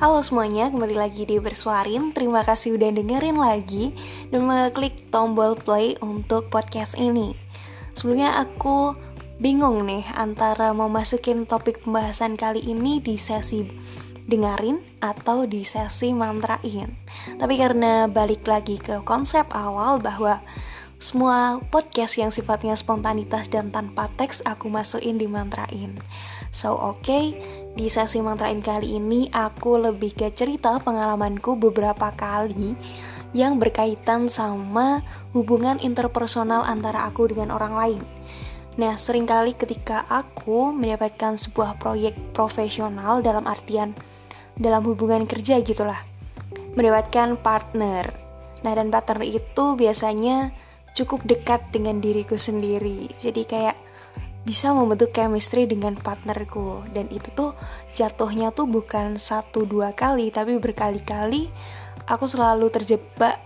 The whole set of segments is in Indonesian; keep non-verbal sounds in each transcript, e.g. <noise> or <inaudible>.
Halo semuanya, kembali lagi di Bersuarin. Terima kasih udah dengerin lagi. Dan mengeklik tombol play untuk podcast ini. Sebelumnya aku bingung nih Antara mau masukin topik pembahasan kali ini di sesi dengerin atau di sesi mantrain. Tapi karena balik lagi ke konsep awal bahwa semua podcast yang sifatnya spontanitas dan tanpa teks aku masukin di mantrain. So oke, okay, di sesi mantrain kali ini aku lebih ke cerita pengalamanku beberapa kali yang berkaitan sama hubungan interpersonal antara aku dengan orang lain. Nah, sering kali ketika aku mendapatkan sebuah proyek profesional dalam artian dalam hubungan kerja gitulah, mendapatkan partner. Nah, dan partner itu biasanya cukup dekat dengan diriku sendiri jadi kayak bisa membentuk chemistry dengan partnerku. Dan itu tuh jatuhnya tuh bukan satu dua kali tapi berkali-kali aku selalu terjebak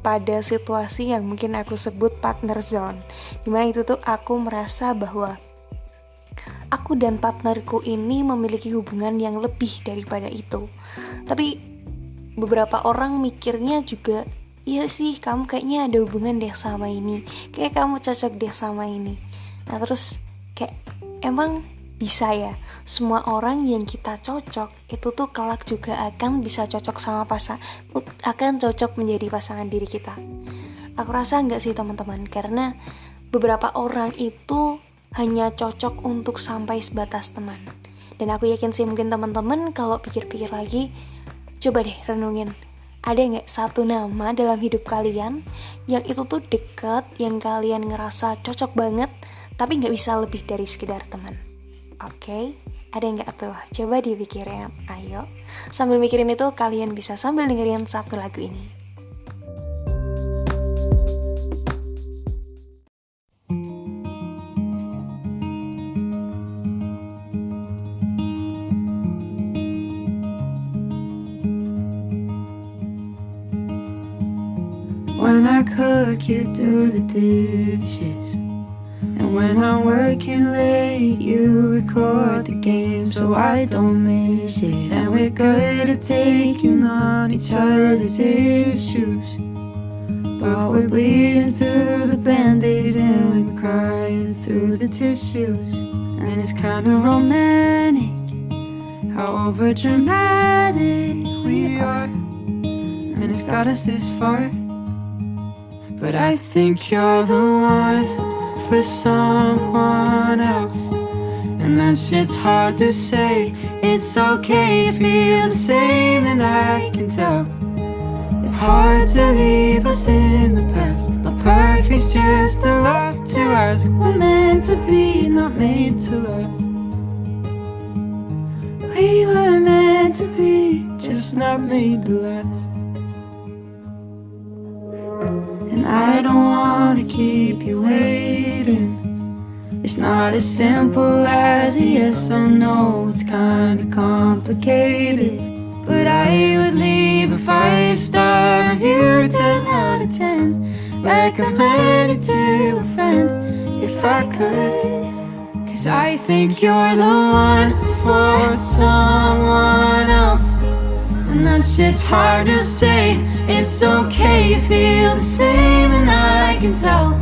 pada situasi yang mungkin aku sebut partner zone. Di mana itu tuh aku merasa bahwa aku dan partnerku ini memiliki hubungan yang lebih daripada itu. Tapi beberapa orang mikirnya juga iya sih kamu kayaknya ada hubungan deh sama ini. Kayak kamu cocok deh sama ini. Nah terus kayak emang bisa ya? Semua orang yang kita cocok itu tuh kelak juga akan bisa cocok sama pasang akan cocok menjadi pasangan diri kita. Aku rasa enggak sih teman-teman karena beberapa orang itu hanya cocok untuk sampai sebatas teman. Dan aku yakin sih mungkin teman-teman kalau pikir-pikir lagi coba deh renungin. Ada nggak satu nama dalam hidup kalian yang itu tuh deket, yang kalian ngerasa cocok banget, tapi nggak bisa lebih dari sekedar teman? Oke, okay? ada nggak tuh? Coba dipikirin, ayo. Sambil mikirin itu, kalian bisa sambil dengerin satu lagu ini. When I cook, you do the dishes. When I'm working late, you record the game so I don't miss it. And we're good at taking on each other's issues. But we're bleeding through the band-aids and we're crying through the tissues. And it's kinda romantic how over dramatic we are. And it's got us this far. But I think you're the one for someone else. And that shit's hard to say. It's okay you feel the same, and I can tell. It's hard to leave us in the past. But perfect's just a lot to ask. We're meant to be, not made to last. We were meant to be, just not made to last. And I don't wanna keep you waiting. It's not as simple as a yes or no, it's kinda complicated. But I would leave a five star review, 10 out of 10. Recommend it to a friend if I could. Cause I think you're the one for someone else. And that's just hard to say. It's okay, you feel the same, and I can tell.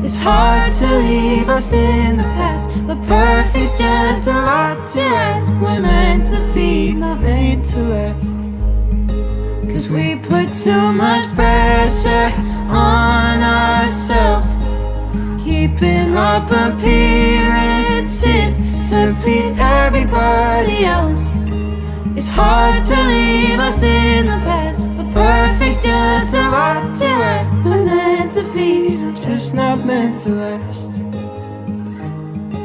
It's hard to leave us in the past, but perfect's just a lot to ask. We're meant to be, not made to last. Cause we put too much pressure on ourselves, keeping up appearances to please everybody else. It's hard to leave us in the past, but perfect's just a lot to ask. We're meant to be, just not meant to last.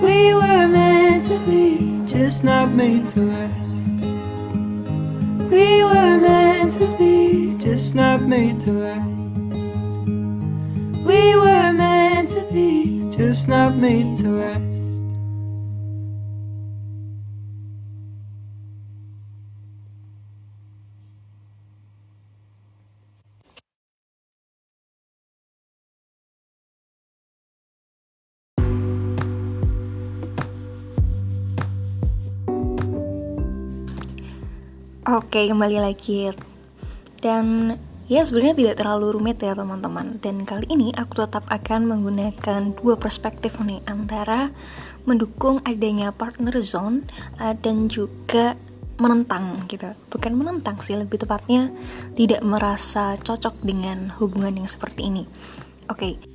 We were meant to be, just not made to last. We were meant to be, just not made to last. We were meant to be, just not made to last. Oke, kembali lagi. Dan ya sebenarnya tidak terlalu rumit ya teman-teman. Dan kali ini aku tetap akan menggunakan dua perspektif nih antara mendukung adanya partner zone uh, dan juga menentang gitu. Bukan menentang sih, lebih tepatnya tidak merasa cocok dengan hubungan yang seperti ini. Oke. Okay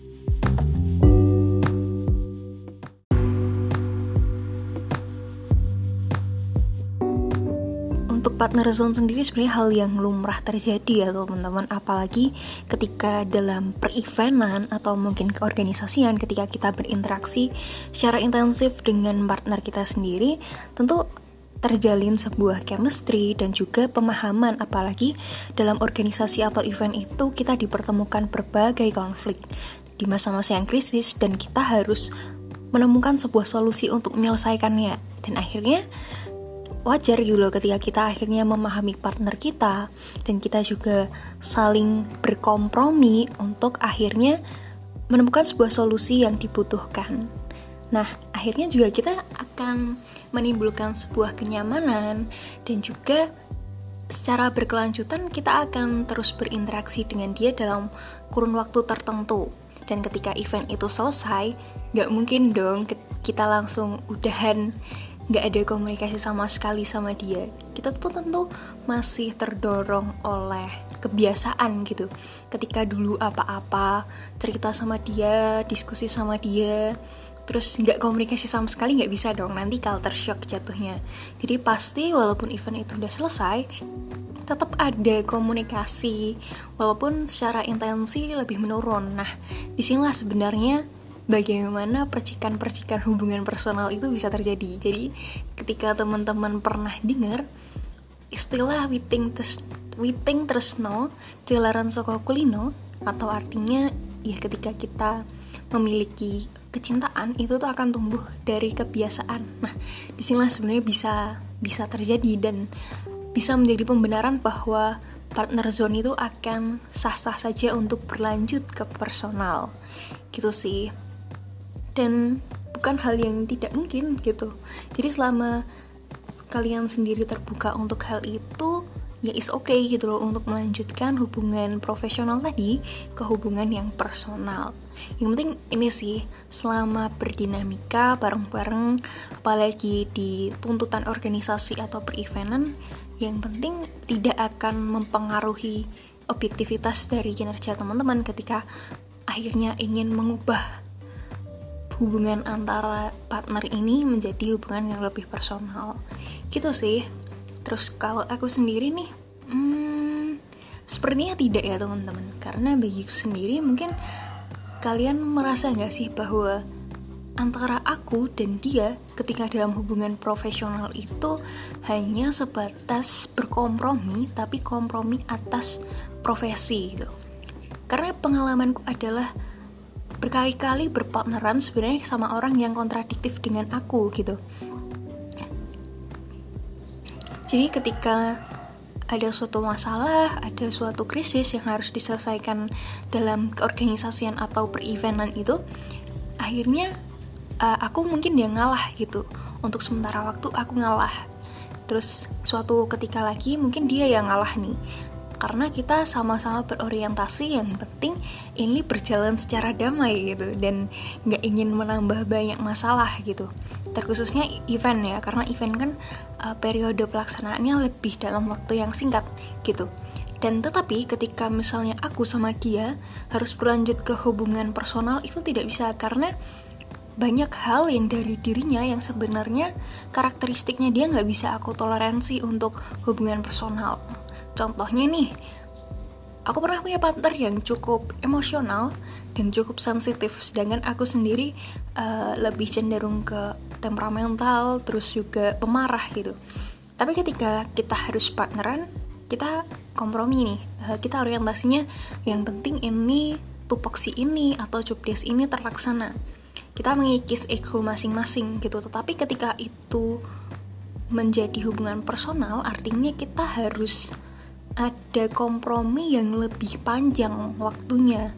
partner zone sendiri sebenarnya hal yang lumrah terjadi ya teman-teman. Apalagi ketika dalam per-eventan atau mungkin keorganisasian ketika kita berinteraksi secara intensif dengan partner kita sendiri tentu terjalin sebuah chemistry dan juga pemahaman. Apalagi dalam organisasi atau event itu kita dipertemukan berbagai konflik. Di masa-masa yang krisis dan kita harus menemukan sebuah solusi untuk menyelesaikannya. Dan akhirnya wajar gitu loh ketika kita akhirnya memahami partner kita dan kita juga saling berkompromi untuk akhirnya menemukan sebuah solusi yang dibutuhkan. Nah, akhirnya juga kita akan menimbulkan sebuah kenyamanan dan juga secara berkelanjutan kita akan terus berinteraksi dengan dia dalam kurun waktu tertentu. Dan ketika event itu selesai, nggak mungkin dong kita langsung udahan nggak ada komunikasi sama sekali sama dia. Kita tuh tentu masih terdorong oleh kebiasaan gitu. Ketika dulu apa-apa cerita sama dia diskusi sama dia terus nggak komunikasi sama sekali nggak bisa dong. Nanti culture shock jatuhnya. Jadi pasti walaupun event itu udah selesai tetap ada komunikasi walaupun secara intensi lebih menurun. Nah di sinilah sebenarnya bagaimana percikan-percikan hubungan personal itu bisa terjadi. Jadi ketika teman-teman pernah dengar istilah witing tes witing tresno jelaran soko kulino atau artinya ya ketika kita memiliki kecintaan itu tuh akan tumbuh dari kebiasaan. Nah, di sinilah sebenarnya bisa bisa terjadi dan bisa menjadi pembenaran bahwa partner zone itu akan sah-sah saja untuk berlanjut ke personal. Gitu sih dan bukan hal yang tidak mungkin gitu. Jadi selama kalian sendiri terbuka untuk hal itu ya is okay gitu loh untuk melanjutkan hubungan profesional tadi ke hubungan yang personal. Yang penting ini sih selama berdinamika bareng-bareng apalagi di tuntutan organisasi atau pereventan yang penting tidak akan mempengaruhi objektivitas dari kinerja teman-teman ketika akhirnya ingin mengubah hubungan antara partner ini menjadi hubungan yang lebih personal. Gitu sih. Terus kalau aku sendiri nih hmm, sepertinya tidak ya teman-teman. Karena bagiku sendiri mungkin kalian merasa nggak sih bahwa antara aku dan dia ketika dalam hubungan profesional itu hanya sebatas berkompromi tapi kompromi atas profesi gitu. Karena pengalamanku adalah berkali-kali berpartneran sebenarnya sama orang yang kontradiktif dengan aku gitu jadi ketika ada suatu masalah, ada suatu krisis yang harus diselesaikan dalam keorganisasian atau pereventan itu, akhirnya uh, aku mungkin dia ngalah gitu. Untuk sementara waktu aku ngalah. Terus suatu ketika lagi mungkin dia yang ngalah nih karena kita sama-sama berorientasi yang penting ini berjalan secara damai gitu dan nggak ingin menambah banyak masalah gitu. Terkhususnya event ya karena event kan uh, periode pelaksanaannya lebih dalam waktu yang singkat gitu. Dan tetapi ketika misalnya aku sama dia harus berlanjut ke hubungan personal itu tidak bisa karena banyak hal yang dari dirinya yang sebenarnya karakteristiknya dia nggak bisa aku toleransi untuk hubungan personal Contohnya nih, aku pernah punya partner yang cukup emosional dan cukup sensitif, sedangkan aku sendiri uh, lebih cenderung ke temperamental, terus juga pemarah gitu. Tapi ketika kita harus partneran, kita kompromi nih, uh, kita orientasinya yang penting ini tupoksi ini atau jobdesk ini terlaksana. Kita mengikis ego masing-masing gitu, tetapi ketika itu menjadi hubungan personal, artinya kita harus ada kompromi yang lebih panjang waktunya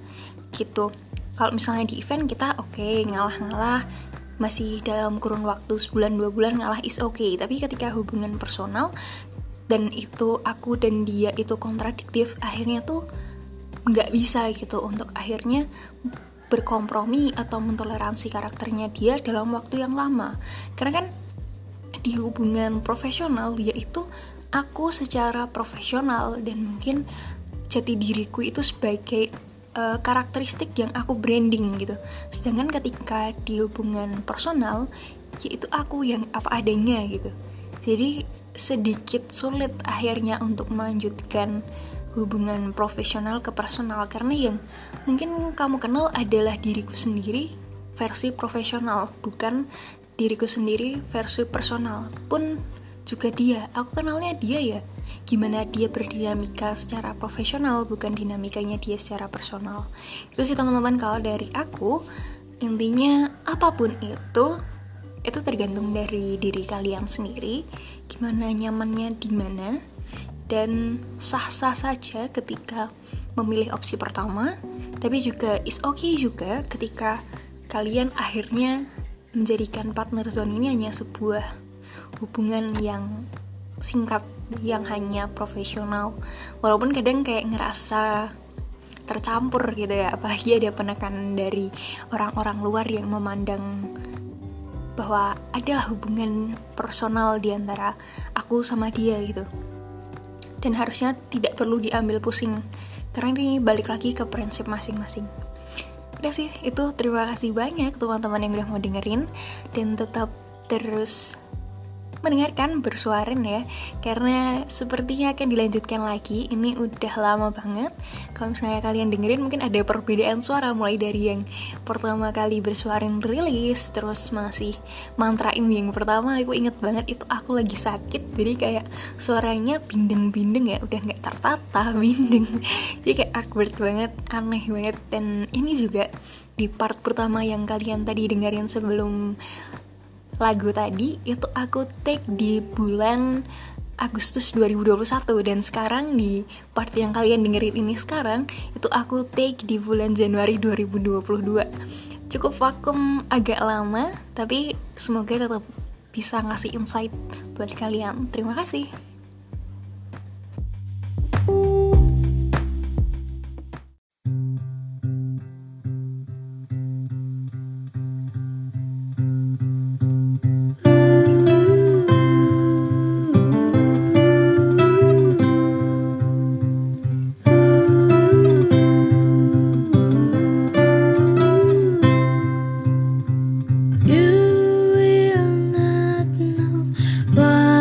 gitu kalau misalnya di event kita oke okay, ngalah-ngalah masih dalam kurun waktu sebulan dua bulan ngalah is oke okay. tapi ketika hubungan personal dan itu aku dan dia itu kontradiktif akhirnya tuh nggak bisa gitu untuk akhirnya berkompromi atau mentoleransi karakternya dia dalam waktu yang lama karena kan di hubungan profesional dia itu aku secara profesional dan mungkin jati diriku itu sebagai uh, karakteristik yang aku branding gitu. Sedangkan ketika di hubungan personal yaitu aku yang apa adanya gitu. Jadi sedikit sulit akhirnya untuk melanjutkan hubungan profesional ke personal. Karena yang mungkin kamu kenal adalah diriku sendiri versi profesional bukan diriku sendiri versi personal. Pun juga dia aku kenalnya dia ya. Gimana dia berdinamika secara profesional bukan dinamikanya dia secara personal. Itu sih teman-teman kalau dari aku intinya apa pun itu itu tergantung dari diri kalian sendiri gimana nyamannya di mana dan sah-sah saja ketika memilih opsi pertama, tapi juga is okay juga ketika kalian akhirnya menjadikan partner zone ini hanya sebuah hubungan yang singkat yang hanya profesional. Walaupun kadang kayak ngerasa tercampur gitu ya apalagi ada penekanan dari orang-orang luar yang memandang bahwa adalah hubungan personal di antara aku sama dia gitu. Dan harusnya tidak perlu diambil pusing karena ini balik lagi ke prinsip masing-masing. Udah sih itu terima kasih banyak teman-teman yang udah mau dengerin. Dan tetap terus mendengarkan bersuarin ya. Karena sepertinya akan dilanjutkan lagi. Ini udah lama banget. Kalau misalnya kalian dengerin mungkin ada perbedaan suara. Mulai dari yang pertama kali bersuarin rilis terus masih mantrain yang pertama. Aku inget banget itu aku lagi sakit. Jadi kayak suaranya bindeng-bindeng ya. Udah nggak tertata <laughs> bindeng. Jadi kayak awkward banget aneh banget. Dan ini juga di part pertama yang kalian tadi dengerin sebelum lagu tadi itu aku take di bulan Agustus 2021 dan sekarang di part yang kalian dengerin ini sekarang itu aku take di bulan Januari 2022 cukup vakum agak lama tapi semoga tetap bisa ngasih insight buat kalian. Terima kasih Và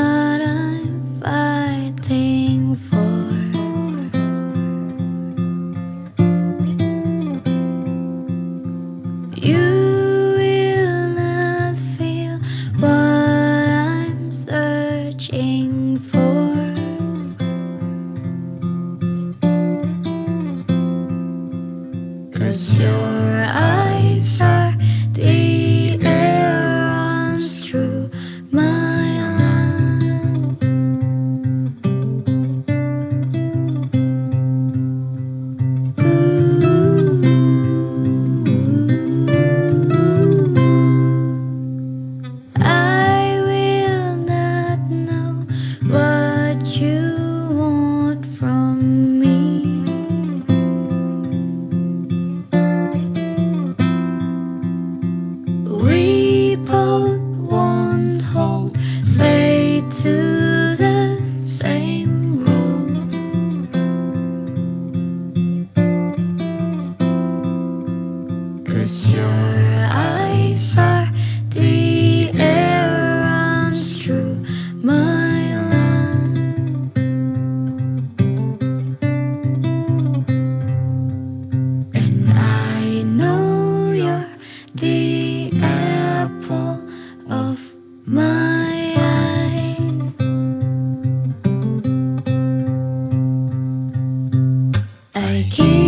keep